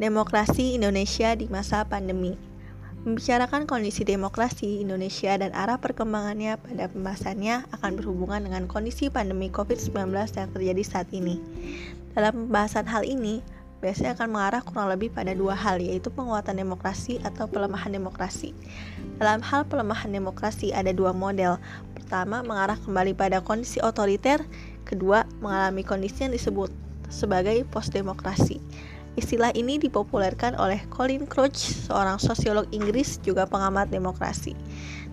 Demokrasi Indonesia di masa pandemi. Membicarakan kondisi demokrasi Indonesia dan arah perkembangannya pada pembahasannya akan berhubungan dengan kondisi pandemi COVID-19 yang terjadi saat ini. Dalam pembahasan hal ini, biasanya akan mengarah kurang lebih pada dua hal, yaitu penguatan demokrasi atau pelemahan demokrasi. Dalam hal pelemahan demokrasi ada dua model. Pertama, mengarah kembali pada kondisi otoriter. Kedua, mengalami kondisi yang disebut sebagai postdemokrasi. Istilah ini dipopulerkan oleh Colin Crouch, seorang sosiolog Inggris juga pengamat demokrasi.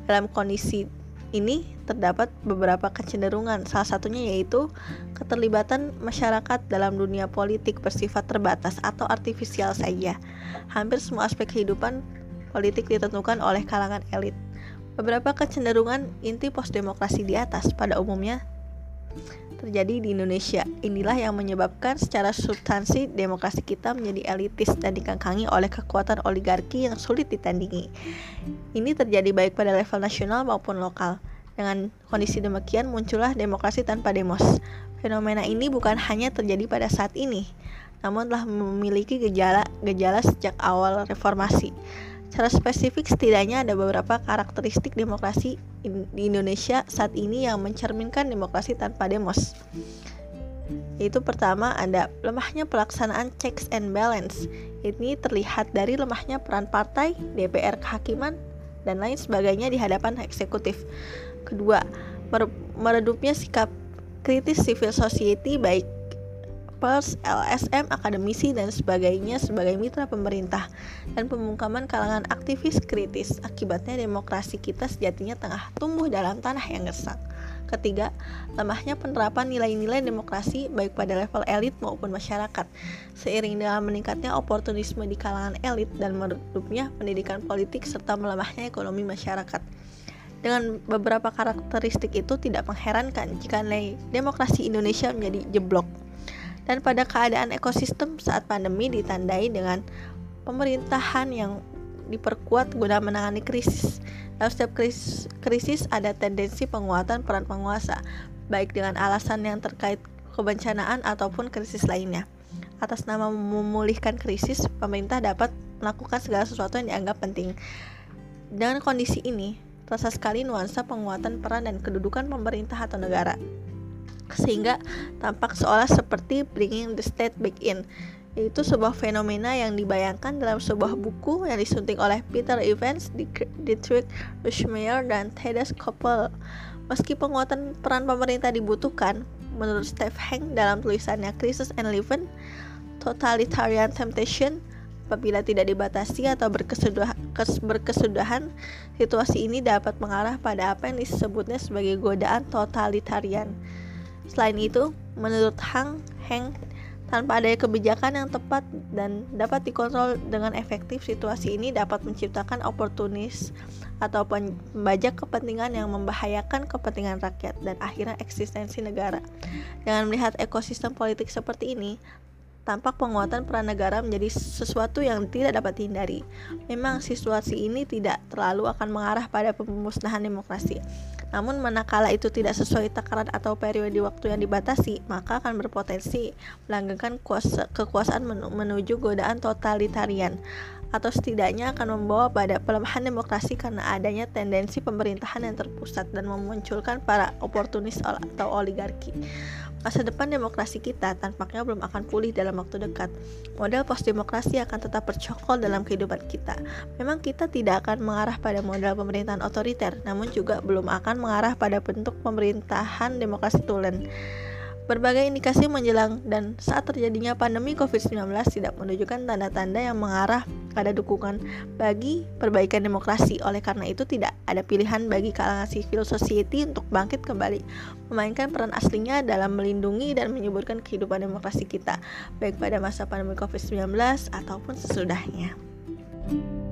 Dalam kondisi ini terdapat beberapa kecenderungan, salah satunya yaitu keterlibatan masyarakat dalam dunia politik bersifat terbatas atau artifisial saja. Hampir semua aspek kehidupan politik ditentukan oleh kalangan elit. Beberapa kecenderungan inti postdemokrasi di atas pada umumnya terjadi di Indonesia. Inilah yang menyebabkan secara substansi demokrasi kita menjadi elitis dan dikangkangi oleh kekuatan oligarki yang sulit ditandingi. Ini terjadi baik pada level nasional maupun lokal. Dengan kondisi demikian muncullah demokrasi tanpa demos. Fenomena ini bukan hanya terjadi pada saat ini, namun telah memiliki gejala-gejala sejak awal reformasi. Secara spesifik setidaknya ada beberapa karakteristik demokrasi di Indonesia saat ini yang mencerminkan demokrasi tanpa demos. Yaitu pertama ada lemahnya pelaksanaan checks and balance. Ini terlihat dari lemahnya peran partai, DPR kehakiman, dan lain sebagainya di hadapan eksekutif. Kedua, meredupnya sikap kritis civil society baik pers, LSM, akademisi, dan sebagainya sebagai mitra pemerintah dan pemungkaman kalangan aktivis kritis. Akibatnya demokrasi kita sejatinya tengah tumbuh dalam tanah yang gersang. Ketiga, lemahnya penerapan nilai-nilai demokrasi baik pada level elit maupun masyarakat. Seiring dengan meningkatnya oportunisme di kalangan elit dan meredupnya pendidikan politik serta melemahnya ekonomi masyarakat. Dengan beberapa karakteristik itu tidak mengherankan jika nilai demokrasi Indonesia menjadi jeblok dan pada keadaan ekosistem saat pandemi ditandai dengan pemerintahan yang diperkuat guna menangani krisis. Dalam setiap krisis, krisis ada tendensi penguatan peran penguasa, baik dengan alasan yang terkait kebencanaan ataupun krisis lainnya. Atas nama memulihkan krisis, pemerintah dapat melakukan segala sesuatu yang dianggap penting. Dengan kondisi ini, terasa sekali nuansa penguatan peran dan kedudukan pemerintah atau negara sehingga tampak seolah seperti bringing the state back in yaitu sebuah fenomena yang dibayangkan dalam sebuah buku yang disunting oleh Peter Evans, Dietrich Rushmeyer, dan Thaddeus Koppel. Meski penguatan peran pemerintah dibutuhkan, menurut Steve Hank dalam tulisannya Crisis and Living, Totalitarian Temptation, apabila tidak dibatasi atau berkesudahan, situasi ini dapat mengarah pada apa yang disebutnya sebagai godaan totalitarian. Selain itu, menurut Hang Heng, tanpa adanya kebijakan yang tepat dan dapat dikontrol dengan efektif, situasi ini dapat menciptakan oportunis atau pembajak kepentingan yang membahayakan kepentingan rakyat dan akhirnya eksistensi negara. Dengan melihat ekosistem politik seperti ini, tampak penguatan peran negara menjadi sesuatu yang tidak dapat dihindari. Memang situasi ini tidak terlalu akan mengarah pada pemusnahan demokrasi. Namun manakala itu tidak sesuai takaran atau periode waktu yang dibatasi, maka akan berpotensi melanggengkan kuasa, kekuasaan menuju godaan totalitarian atau setidaknya akan membawa pada pelemahan demokrasi karena adanya tendensi pemerintahan yang terpusat dan memunculkan para oportunis atau oligarki. Masa depan demokrasi kita tampaknya belum akan pulih dalam waktu dekat. Model postdemokrasi akan tetap bercokol dalam kehidupan kita. Memang kita tidak akan mengarah pada model pemerintahan otoriter, namun juga belum akan mengarah pada bentuk pemerintahan demokrasi tulen. Berbagai indikasi menjelang dan saat terjadinya pandemi COVID-19 tidak menunjukkan tanda-tanda yang mengarah pada dukungan bagi perbaikan demokrasi. Oleh karena itu tidak ada pilihan bagi kalangan civil society untuk bangkit kembali, memainkan peran aslinya dalam melindungi dan menyuburkan kehidupan demokrasi kita, baik pada masa pandemi COVID-19 ataupun sesudahnya. thank you